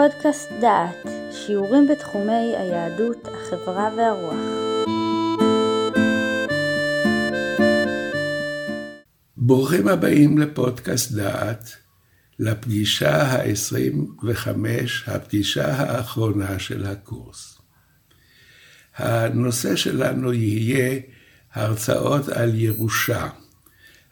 פודקאסט דעת, שיעורים בתחומי היהדות, החברה והרוח. ברוכים הבאים לפודקאסט דעת, לפגישה ה-25, הפגישה האחרונה של הקורס. הנושא שלנו יהיה הרצאות על ירושה.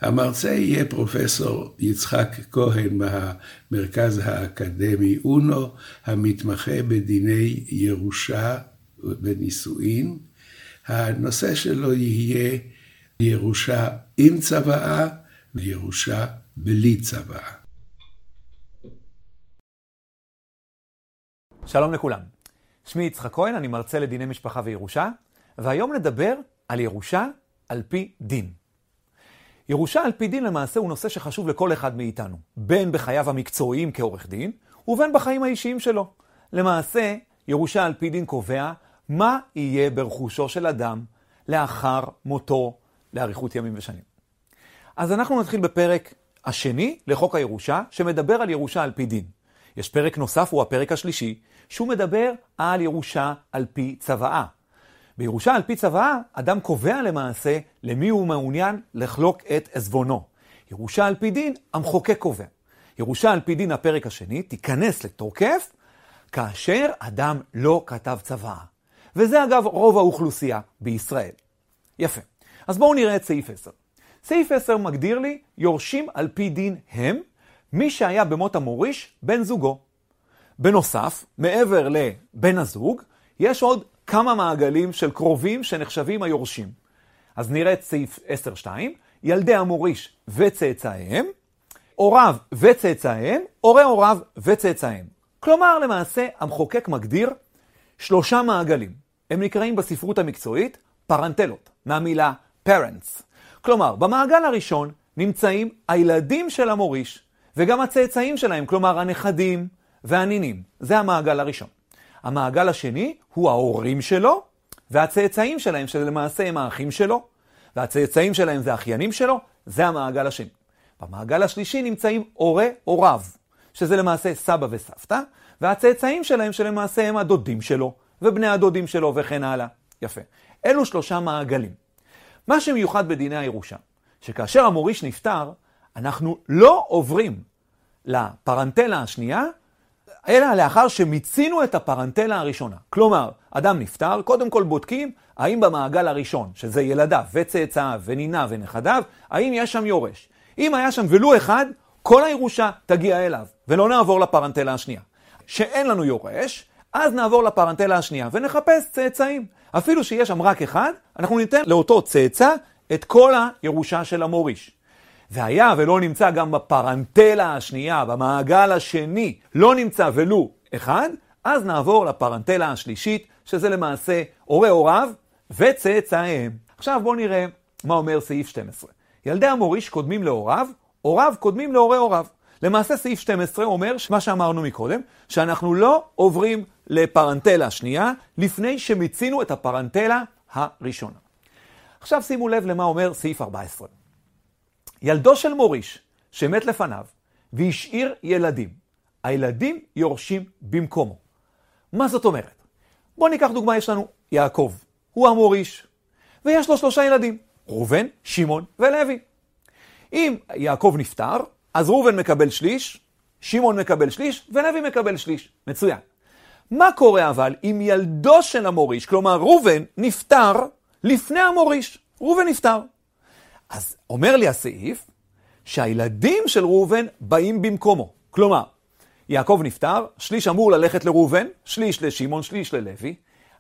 המרצה יהיה פרופסור יצחק כהן מהמרכז האקדמי אונו, המתמחה בדיני ירושה ונישואין. הנושא שלו יהיה ירושה עם צוואה וירושה בלי צוואה. שלום לכולם. שמי יצחק כהן, אני מרצה לדיני משפחה וירושה, והיום נדבר על ירושה על פי דין. ירושה על פי דין למעשה הוא נושא שחשוב לכל אחד מאיתנו, בין בחייו המקצועיים כעורך דין, ובין בחיים האישיים שלו. למעשה, ירושה על פי דין קובע מה יהיה ברכושו של אדם לאחר מותו לאריכות ימים ושנים. אז אנחנו נתחיל בפרק השני לחוק הירושה, שמדבר על ירושה על פי דין. יש פרק נוסף, הוא הפרק השלישי, שהוא מדבר על ירושה על פי צוואה. בירושה על פי צוואה, אדם קובע למעשה למי הוא מעוניין לחלוק את עזבונו. ירושה על פי דין, המחוקק קובע. ירושה על פי דין, הפרק השני, תיכנס לתוקף כאשר אדם לא כתב צוואה. וזה אגב רוב האוכלוסייה בישראל. יפה. אז בואו נראה את סעיף 10. סעיף 10 מגדיר לי, יורשים על פי דין הם, מי שהיה במות המוריש, בן זוגו. בנוסף, מעבר לבן הזוג, יש עוד כמה מעגלים של קרובים שנחשבים היורשים. אז נראה את סעיף 10.2, ילדי המוריש וצאצאיהם, הוריו וצאצאיהם, הורי הוריו וצאצאיהם. כלומר, למעשה, המחוקק מגדיר שלושה מעגלים. הם נקראים בספרות המקצועית פרנטלות, מהמילה parents. כלומר, במעגל הראשון נמצאים הילדים של המוריש, וגם הצאצאים שלהם, כלומר הנכדים והנינים. זה המעגל הראשון. המעגל השני הוא ההורים שלו, והצאצאים שלהם, שלמעשה הם האחים שלו, והצאצאים שלהם זה האחיינים שלו, זה המעגל השני. במעגל השלישי נמצאים הורי הוריו, שזה למעשה סבא וסבתא, והצאצאים שלהם שלמעשה הם הדודים שלו, ובני הדודים שלו וכן הלאה. יפה. אלו שלושה מעגלים. מה שמיוחד בדיני הירושה, שכאשר המוריש נפטר, אנחנו לא עוברים לפרנטלה השנייה, אלא לאחר שמיצינו את הפרנטלה הראשונה. כלומר, אדם נפטר, קודם כל בודקים האם במעגל הראשון, שזה ילדיו וצאצאיו וניניו ונכדיו, האם יש שם יורש. אם היה שם ולו אחד, כל הירושה תגיע אליו, ולא נעבור לפרנטלה השנייה. שאין לנו יורש, אז נעבור לפרנטלה השנייה ונחפש צאצאים. אפילו שיש שם רק אחד, אנחנו ניתן לאותו צאצא את כל הירושה של המוריש. והיה ולא נמצא גם בפרנטלה השנייה, במעגל השני, לא נמצא ולו אחד, אז נעבור לפרנטלה השלישית, שזה למעשה הורי הוריו וצאצאיהם. עכשיו בואו נראה מה אומר סעיף 12. ילדי המוריש קודמים להוריו, הוריו קודמים להורי הוריו. למעשה סעיף 12 אומר מה שאמרנו מקודם, שאנחנו לא עוברים לפרנטלה שנייה לפני שמיצינו את הפרנטלה הראשונה. עכשיו שימו לב למה אומר סעיף 14. ילדו של מוריש שמת לפניו והשאיר ילדים, הילדים יורשים במקומו. מה זאת אומרת? בואו ניקח דוגמה, יש לנו יעקב, הוא המוריש, ויש לו שלושה ילדים, ראובן, שמעון ולוי. אם יעקב נפטר, אז ראובן מקבל שליש, שמעון מקבל שליש, ולוי מקבל שליש. מצוין. מה קורה אבל אם ילדו של המוריש, כלומר ראובן, נפטר לפני המוריש? ראובן נפטר. אז אומר לי הסעיף שהילדים של ראובן באים במקומו. כלומר, יעקב נפטר, שליש אמור ללכת לראובן, שליש לשמעון, שליש ללוי,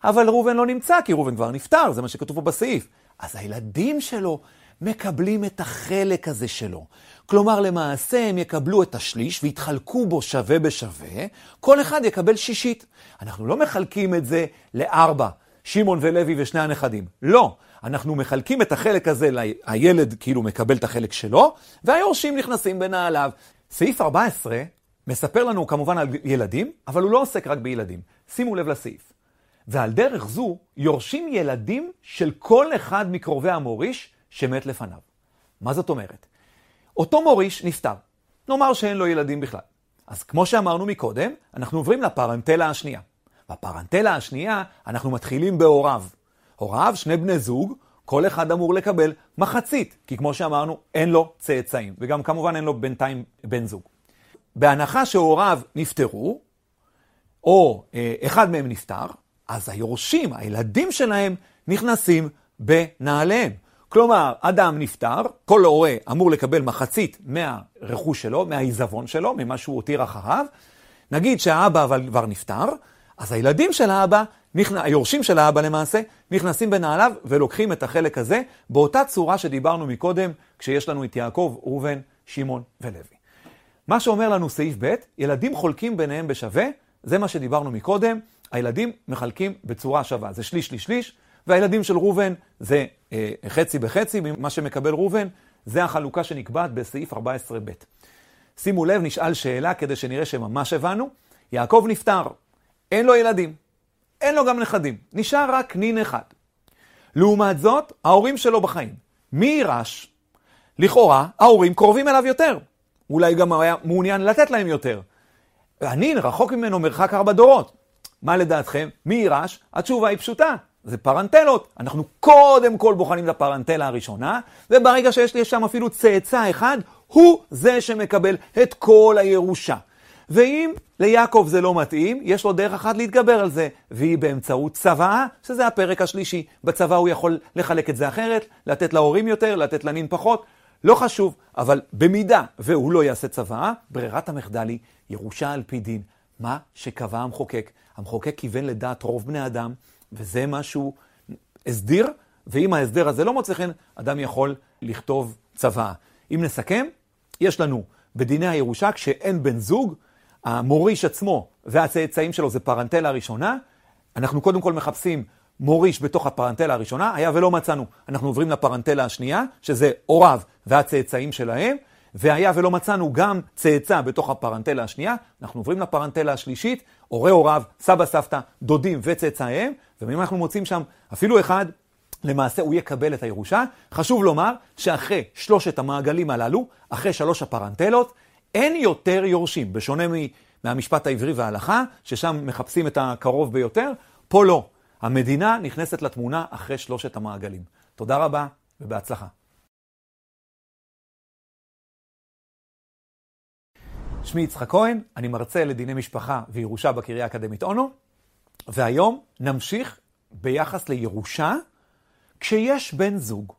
אבל ראובן לא נמצא כי ראובן כבר נפטר, זה מה שכתוב פה בסעיף. אז הילדים שלו מקבלים את החלק הזה שלו. כלומר, למעשה הם יקבלו את השליש ויתחלקו בו שווה בשווה, כל אחד יקבל שישית. אנחנו לא מחלקים את זה לארבע, שמעון ולוי ושני הנכדים. לא. אנחנו מחלקים את החלק הזה, הילד כאילו מקבל את החלק שלו, והיורשים נכנסים בנעליו. סעיף 14 מספר לנו כמובן על ילדים, אבל הוא לא עוסק רק בילדים. שימו לב לסעיף. ועל דרך זו יורשים ילדים של כל אחד מקרובי המוריש שמת לפניו. מה זאת אומרת? אותו מוריש נפטר. נאמר שאין לו ילדים בכלל. אז כמו שאמרנו מקודם, אנחנו עוברים לפרנטלה השנייה. בפרנטלה השנייה אנחנו מתחילים בהוריו. הוריו, שני בני זוג, כל אחד אמור לקבל מחצית, כי כמו שאמרנו, אין לו צאצאים, וגם כמובן אין לו בינתיים בן זוג. בהנחה שהוריו נפטרו, או אה, אחד מהם נפטר, אז היורשים, הילדים שלהם, נכנסים בנעליהם. כלומר, אדם נפטר, כל הורה אמור לקבל מחצית מהרכוש שלו, מהעיזבון שלו, ממה שהוא הותיר אחריו. נגיד שהאבא אבל כבר נפטר, אז הילדים של האבא, היורשים של האבא למעשה, נכנסים בנעליו ולוקחים את החלק הזה באותה צורה שדיברנו מקודם, כשיש לנו את יעקב, ראובן, שמעון ולוי. מה שאומר לנו סעיף ב', ילדים חולקים ביניהם בשווה, זה מה שדיברנו מקודם, הילדים מחלקים בצורה שווה, זה שליש, שליש, שליש, והילדים של ראובן זה אה, חצי בחצי ממה שמקבל ראובן, זה החלוקה שנקבעת בסעיף 14ב'. שימו לב, נשאל שאלה כדי שנראה שממש הבנו. יעקב נפטר, אין לו ילדים, אין לו גם נכדים, נשאר רק נין אחד. לעומת זאת, ההורים שלו בחיים. מי יירש? לכאורה, ההורים קרובים אליו יותר. אולי גם היה מעוניין לתת להם יותר. הנין רחוק ממנו מרחק ארבע דורות. מה לדעתכם? מי יירש? התשובה היא פשוטה, זה פרנטלות. אנחנו קודם כל בוחנים את הפרנטלה הראשונה, וברגע שיש לי שם אפילו צאצא אחד, הוא זה שמקבל את כל הירושה. ואם ליעקב זה לא מתאים, יש לו דרך אחת להתגבר על זה, והיא באמצעות צוואה, שזה הפרק השלישי. בצוואה הוא יכול לחלק את זה אחרת, לתת להורים יותר, לתת לנין פחות, לא חשוב, אבל במידה והוא לא יעשה צוואה, ברירת המחדל היא ירושה על פי דין. מה שקבע המחוקק. המחוקק כיוון לדעת רוב בני אדם, וזה מה שהוא הסדיר, ואם ההסדר הזה לא מוצא חן, אדם יכול לכתוב צוואה. אם נסכם, יש לנו בדיני הירושה, כשאין בן זוג, המוריש עצמו והצאצאים שלו זה פרנטלה ראשונה, אנחנו קודם כל מחפשים מוריש בתוך הפרנטלה הראשונה, היה ולא מצאנו, אנחנו עוברים לפרנטלה השנייה, שזה הוריו והצאצאים שלהם, והיה ולא מצאנו גם צאצא בתוך הפרנטלה השנייה, אנחנו עוברים לפרנטלה השלישית, הורי הוריו, סבא סבתא, דודים וצאצאיהם, ואם אנחנו מוצאים שם אפילו אחד, למעשה הוא יקבל את הירושה. חשוב לומר שאחרי שלושת המעגלים הללו, אחרי שלוש הפרנטלות, אין יותר יורשים, בשונה מהמשפט העברי וההלכה, ששם מחפשים את הקרוב ביותר, פה לא. המדינה נכנסת לתמונה אחרי שלושת המעגלים. תודה רבה ובהצלחה. שמי יצחק כהן, אני מרצה לדיני משפחה וירושה בקריה האקדמית אונו, והיום נמשיך ביחס לירושה כשיש בן זוג.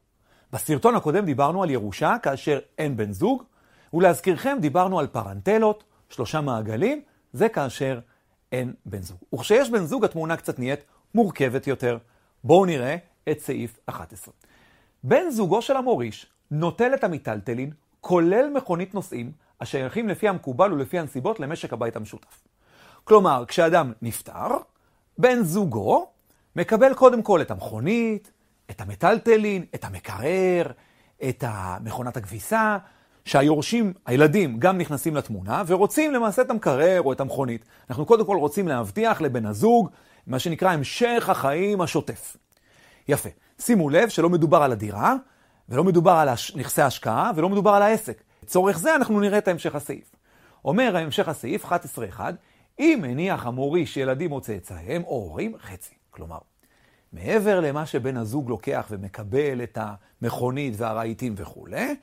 בסרטון הקודם דיברנו על ירושה כאשר אין בן זוג, ולהזכירכם דיברנו על פרנטלות, שלושה מעגלים, זה כאשר אין בן זוג. וכשיש בן זוג התמונה קצת נהיית מורכבת יותר. בואו נראה את סעיף 11. בן זוגו של המוריש נוטל את המיטלטלין, כולל מכונית נוסעים, השייכים לפי המקובל ולפי הנסיבות למשק הבית המשותף. כלומר, כשאדם נפטר, בן זוגו מקבל קודם כל את המכונית, את המטלטלין, את המקרר, את מכונת הכביסה, שהיורשים, הילדים, גם נכנסים לתמונה ורוצים למעשה את המקרר או את המכונית. אנחנו קודם כל רוצים להבטיח לבן הזוג מה שנקרא המשך החיים השוטף. יפה. שימו לב שלא מדובר על הדירה, ולא מדובר על נכסי ההשקעה, ולא מדובר על העסק. לצורך זה אנחנו נראה את המשך הסעיף. אומר המשך הסעיף, 11.1, אם הניח המוריש ילדים או צאצאיהם, או הורים, חצי. כלומר, מעבר למה שבן הזוג לוקח ומקבל את המכונית והרהיטים וכולי,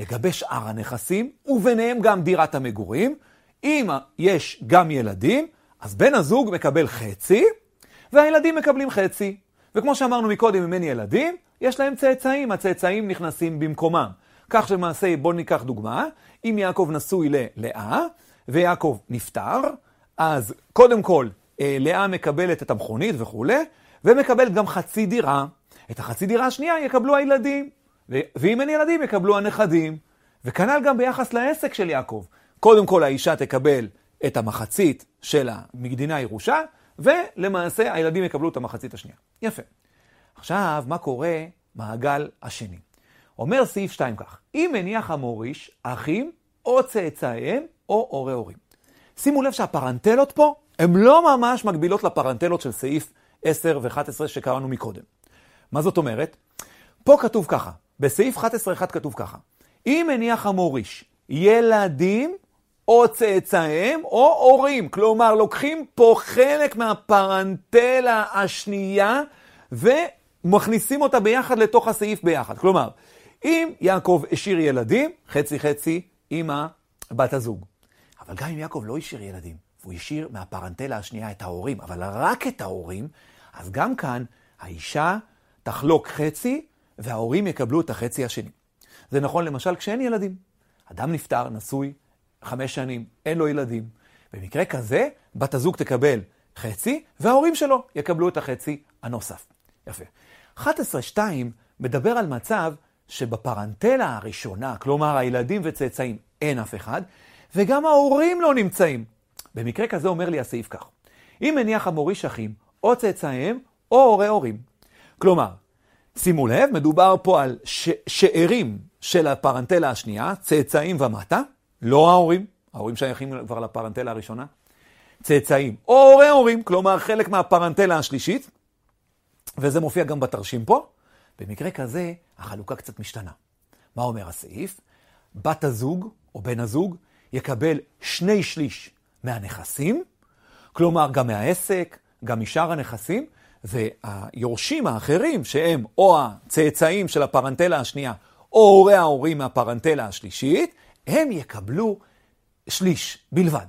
לגבי שאר הנכסים, וביניהם גם דירת המגורים, אם יש גם ילדים, אז בן הזוג מקבל חצי, והילדים מקבלים חצי. וכמו שאמרנו מקודם, אם אין ילדים, יש להם צאצאים, הצאצאים נכנסים במקומם. כך שלמעשה, בואו ניקח דוגמה, אם יעקב נשוי ללאה, ויעקב נפטר, אז קודם כל, אה, לאה מקבלת את המכונית וכולי, ומקבלת גם חצי דירה. את החצי דירה השנייה יקבלו הילדים, ואם אין ילדים יקבלו הנכדים. וכנ"ל גם ביחס לעסק של יעקב. קודם כל האישה תקבל את המחצית של המדינה הירושה, ולמעשה הילדים יקבלו את המחצית השנייה. יפה. עכשיו, מה קורה מעגל השני? אומר סעיף 2 כך, אם הניח המוריש אחים או צאצאיהם או הורי הורים. שימו לב שהפרנטלות פה הן לא ממש מקבילות לפרנטלות של סעיף 10 ו-11 שקראנו מקודם. מה זאת אומרת? פה כתוב ככה, בסעיף 11.1 כתוב ככה, אם הניח המוריש ילדים או צאצאיהם או הורים. כלומר, לוקחים פה חלק מהפרנטלה השנייה ומכניסים אותה ביחד לתוך הסעיף ביחד. כלומר, אם יעקב השאיר ילדים, חצי חצי עם בת הזוג. אבל גם אם יעקב לא השאיר ילדים, והוא השאיר מהפרנטלה השנייה את ההורים, אבל רק את ההורים, אז גם כאן האישה תחלוק חצי וההורים יקבלו את החצי השני. זה נכון למשל כשאין ילדים. אדם נפטר, נשוי, חמש שנים, אין לו ילדים. במקרה כזה, בת הזוג תקבל חצי, וההורים שלו יקבלו את החצי הנוסף. יפה. 11.2 מדבר על מצב שבפרנטלה הראשונה, כלומר הילדים וצאצאים, אין אף אחד, וגם ההורים לא נמצאים. במקרה כזה אומר לי הסעיף כך, אם מניח המוריש אחים, או צאצאיהם, או הורי הורים. כלומר, שימו לב, מדובר פה על ש- שארים של הפרנטלה השנייה, צאצאים ומטה, לא ההורים, ההורים שייכים כבר לפרנטלה הראשונה, צאצאים או הורי הורים, כלומר חלק מהפרנטלה השלישית, וזה מופיע גם בתרשים פה. במקרה כזה, החלוקה קצת משתנה. מה אומר הסעיף? בת הזוג או בן הזוג יקבל שני שליש מהנכסים, כלומר גם מהעסק, גם משאר הנכסים, והיורשים האחרים, שהם או הצאצאים של הפרנטלה השנייה, או הורי ההורים מהפרנטלה השלישית, הם יקבלו שליש בלבד.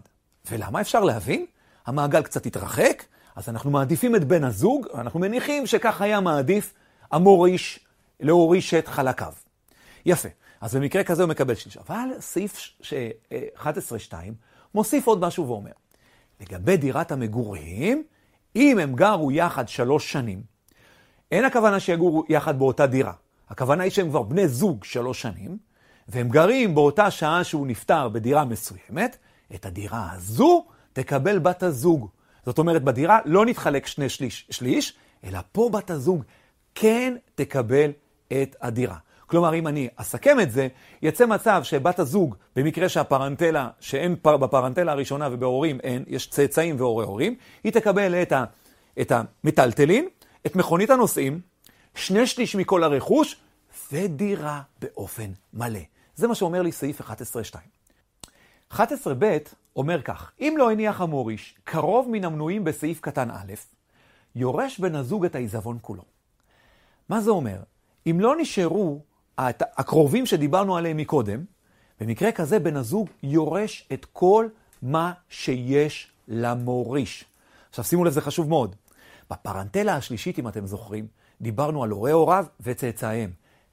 ולמה אפשר להבין? המעגל קצת התרחק, אז אנחנו מעדיפים את בן הזוג, אנחנו מניחים שכך היה מעדיף המוריש להוריש את חלקיו. יפה, אז במקרה כזה הוא מקבל שליש. אבל סעיף 11.2 מוסיף עוד משהו ואומר, לגבי דירת המגורים, אם הם גרו יחד שלוש שנים, אין הכוונה שיגורו יחד באותה דירה. הכוונה היא שהם כבר בני זוג שלוש שנים, והם גרים באותה שעה שהוא נפטר בדירה מסוימת, את הדירה הזו תקבל בת הזוג. זאת אומרת, בדירה לא נתחלק שני שליש, שליש, אלא פה בת הזוג כן תקבל את הדירה. כלומר, אם אני אסכם את זה, יצא מצב שבת הזוג, במקרה שהפרנטלה, שאין פר, בפרנטלה הראשונה ובהורים אין, יש צאצאים והורי הורים, היא תקבל את, ה, את המטלטלין, את מכונית הנוסעים, שני שליש מכל הרכוש, ודירה באופן מלא. זה מה שאומר לי סעיף 11.2. 11ב אומר כך, אם לא הניח המוריש קרוב מן המנויים בסעיף קטן א', יורש בן הזוג את העיזבון כולו. מה זה אומר? אם לא נשארו הקרובים שדיברנו עליהם מקודם, במקרה כזה בן הזוג יורש את כל מה שיש למוריש. עכשיו שימו לב, זה חשוב מאוד. בפרנטלה השלישית, אם אתם זוכרים, דיברנו על הורי הוריו וצאצאיהם.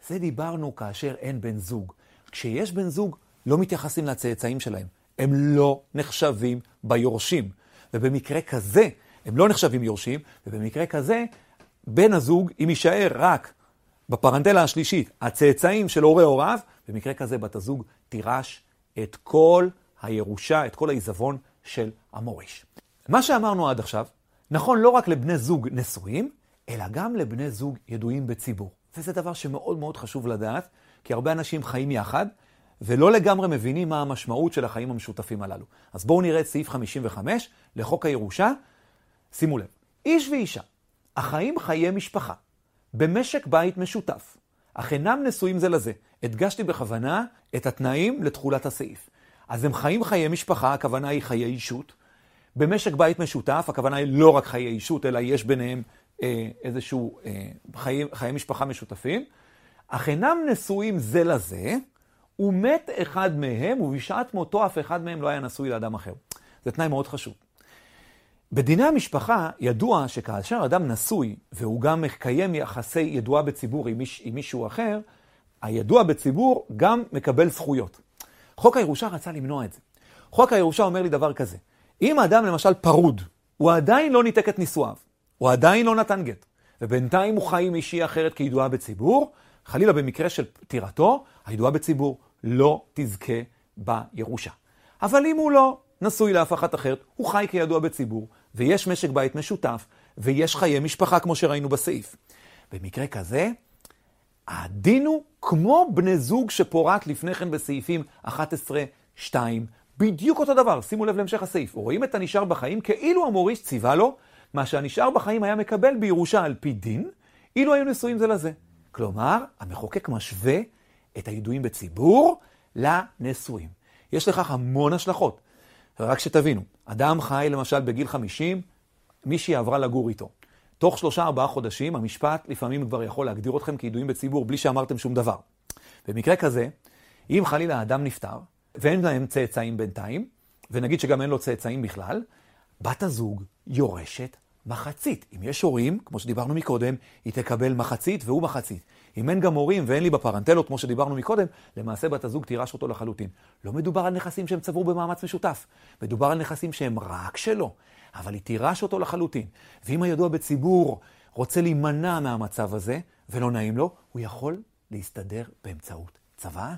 זה דיברנו כאשר אין בן זוג. כשיש בן זוג, לא מתייחסים לצאצאים שלהם. הם לא נחשבים ביורשים. ובמקרה כזה, הם לא נחשבים יורשים, ובמקרה כזה, בן הזוג, אם יישאר רק בפרנטלה השלישית, הצאצאים של הורי הוריו, במקרה כזה בת הזוג תירש את כל הירושה, את כל העיזבון של המוריש. מה שאמרנו עד עכשיו, נכון לא רק לבני זוג נשואים, אלא גם לבני זוג ידועים בציבור. וזה דבר שמאוד מאוד חשוב לדעת, כי הרבה אנשים חיים יחד, ולא לגמרי מבינים מה המשמעות של החיים המשותפים הללו. אז בואו נראה את סעיף 55 לחוק הירושה. שימו לב, איש ואישה, החיים חיי משפחה, במשק בית משותף, אך אינם נשואים זה לזה. הדגשתי בכוונה את התנאים לתכולת הסעיף. אז הם חיים חיי משפחה, הכוונה היא חיי אישות. במשק בית משותף, הכוונה היא לא רק חיי אישות, אלא יש ביניהם אה, איזשהו אה, חיי, חיי משפחה משותפים. אך אינם נשואים זה לזה, ומת אחד מהם, ובשעת מותו אף אחד מהם לא היה נשוי לאדם אחר. זה תנאי מאוד חשוב. בדיני המשפחה ידוע שכאשר אדם נשוי, והוא גם מקיים יחסי ידועה בציבור עם, מיש, עם מישהו אחר, הידוע בציבור גם מקבל זכויות. חוק הירושה רצה למנוע את זה. חוק הירושה אומר לי דבר כזה, אם האדם למשל פרוד, הוא עדיין לא ניתק את נישואיו, הוא עדיין לא נתן גט, ובינתיים הוא חי עם אישה אחרת כידועה בציבור, חלילה במקרה של פטירתו, הידועה בציבור לא תזכה בירושה. אבל אם הוא לא נשוי לאף אחת אחרת, הוא חי כידוע בציבור, ויש משק בית משותף, ויש חיי משפחה כמו שראינו בסעיף. במקרה כזה, הדין הוא כמו בני זוג שפורט לפני כן בסעיפים 11-2, בדיוק אותו דבר, שימו לב להמשך הסעיף. רואים את הנשאר בחיים כאילו המוריש ציווה לו, מה שהנשאר בחיים היה מקבל בירושה על פי דין, אילו היו נשואים זה לזה. כלומר, המחוקק משווה את הידועים בציבור לנשואים. יש לכך המון השלכות. רק שתבינו, אדם חי למשל בגיל 50, מישהי עברה לגור איתו. תוך שלושה ארבעה חודשים, המשפט לפעמים כבר יכול להגדיר אתכם כידועים בציבור בלי שאמרתם שום דבר. במקרה כזה, אם חלילה האדם נפטר, ואין להם צאצאים בינתיים, ונגיד שגם אין לו צאצאים בכלל, בת הזוג יורשת מחצית. אם יש הורים, כמו שדיברנו מקודם, היא תקבל מחצית והוא מחצית. אם אין גם הורים ואין לי בפרנטלות, כמו שדיברנו מקודם, למעשה בת הזוג תירש אותו לחלוטין. לא מדובר על נכסים שהם צברו במאמץ משותף, מדובר על נכסים שהם רק שלו, אבל היא תירש אותו לחלוטין. ואם הידוע בציבור רוצה להימנע מהמצב הזה, ולא נעים לו, הוא יכול להסתדר באמצעות צוואה.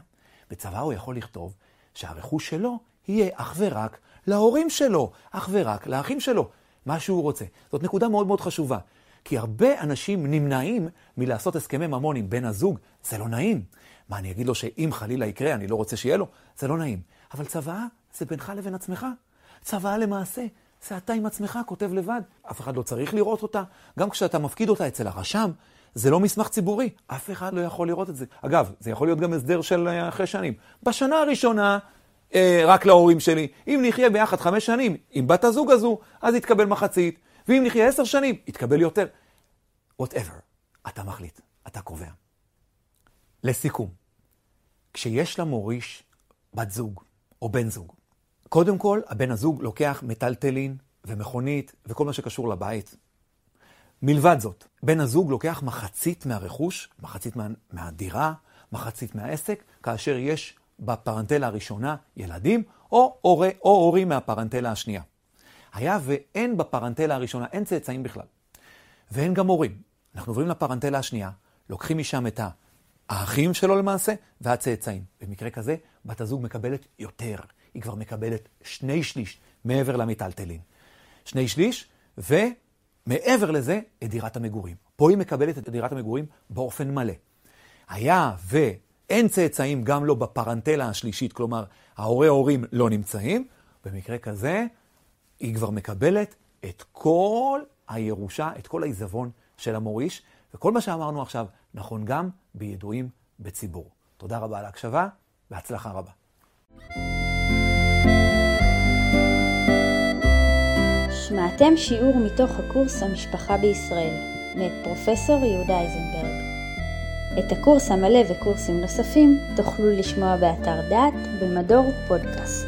בצוואה הוא יכול לכתוב שהרכוש שלו יהיה אך ורק להורים שלו, אך ורק לאחים שלו, מה שהוא רוצה. זאת נקודה מאוד מאוד חשובה. כי הרבה אנשים נמנעים מלעשות הסכמי ממון עם בן הזוג, זה לא נעים. מה, אני אגיד לו שאם חלילה יקרה, אני לא רוצה שיהיה לו? זה לא נעים. אבל צוואה זה בינך לבין עצמך. צוואה למעשה, זה אתה עם עצמך כותב לבד. אף אחד לא צריך לראות אותה. גם כשאתה מפקיד אותה אצל הרשם, זה לא מסמך ציבורי, אף אחד לא יכול לראות את זה. אגב, זה יכול להיות גם הסדר של אה, אחרי שנים. בשנה הראשונה, אה, רק להורים שלי. אם נחיה ביחד חמש שנים עם בת הזוג הזו, אז יתקבל מחצית. ואם נחיה עשר שנים, יתקבל יותר. whatever, אתה מחליט, אתה קובע. לסיכום, כשיש למוריש בת זוג או בן זוג, קודם כל, הבן הזוג לוקח מטלטלין ומכונית וכל מה שקשור לבית. מלבד זאת, בן הזוג לוקח מחצית מהרכוש, מחצית מה, מהדירה, מחצית מהעסק, כאשר יש בפרנטלה הראשונה ילדים, או, הורה, או הורים מהפרנטלה השנייה. היה ואין בפרנטלה הראשונה, אין צאצאים בכלל. ואין גם הורים. אנחנו עוברים לפרנטלה השנייה, לוקחים משם את האחים שלו למעשה, והצאצאים. במקרה כזה, בת הזוג מקבלת יותר. היא כבר מקבלת שני שליש מעבר למיטלטלין. שני שליש, ומעבר לזה, את דירת המגורים. פה היא מקבלת את דירת המגורים באופן מלא. היה ואין צאצאים גם לא בפרנטלה השלישית, כלומר, ההורי ההורים לא נמצאים, במקרה כזה, היא כבר מקבלת את כל הירושה, את כל העיזבון של המוריש, וכל מה שאמרנו עכשיו נכון גם בידועים בציבור. תודה רבה על ההקשבה, והצלחה רבה. שמעתם שיעור מתוך הקורס המשפחה בישראל, מאת פרופסור יהודה איזנברג. את הקורס המלא וקורסים נוספים תוכלו לשמוע באתר דעת במדור פודקאסט.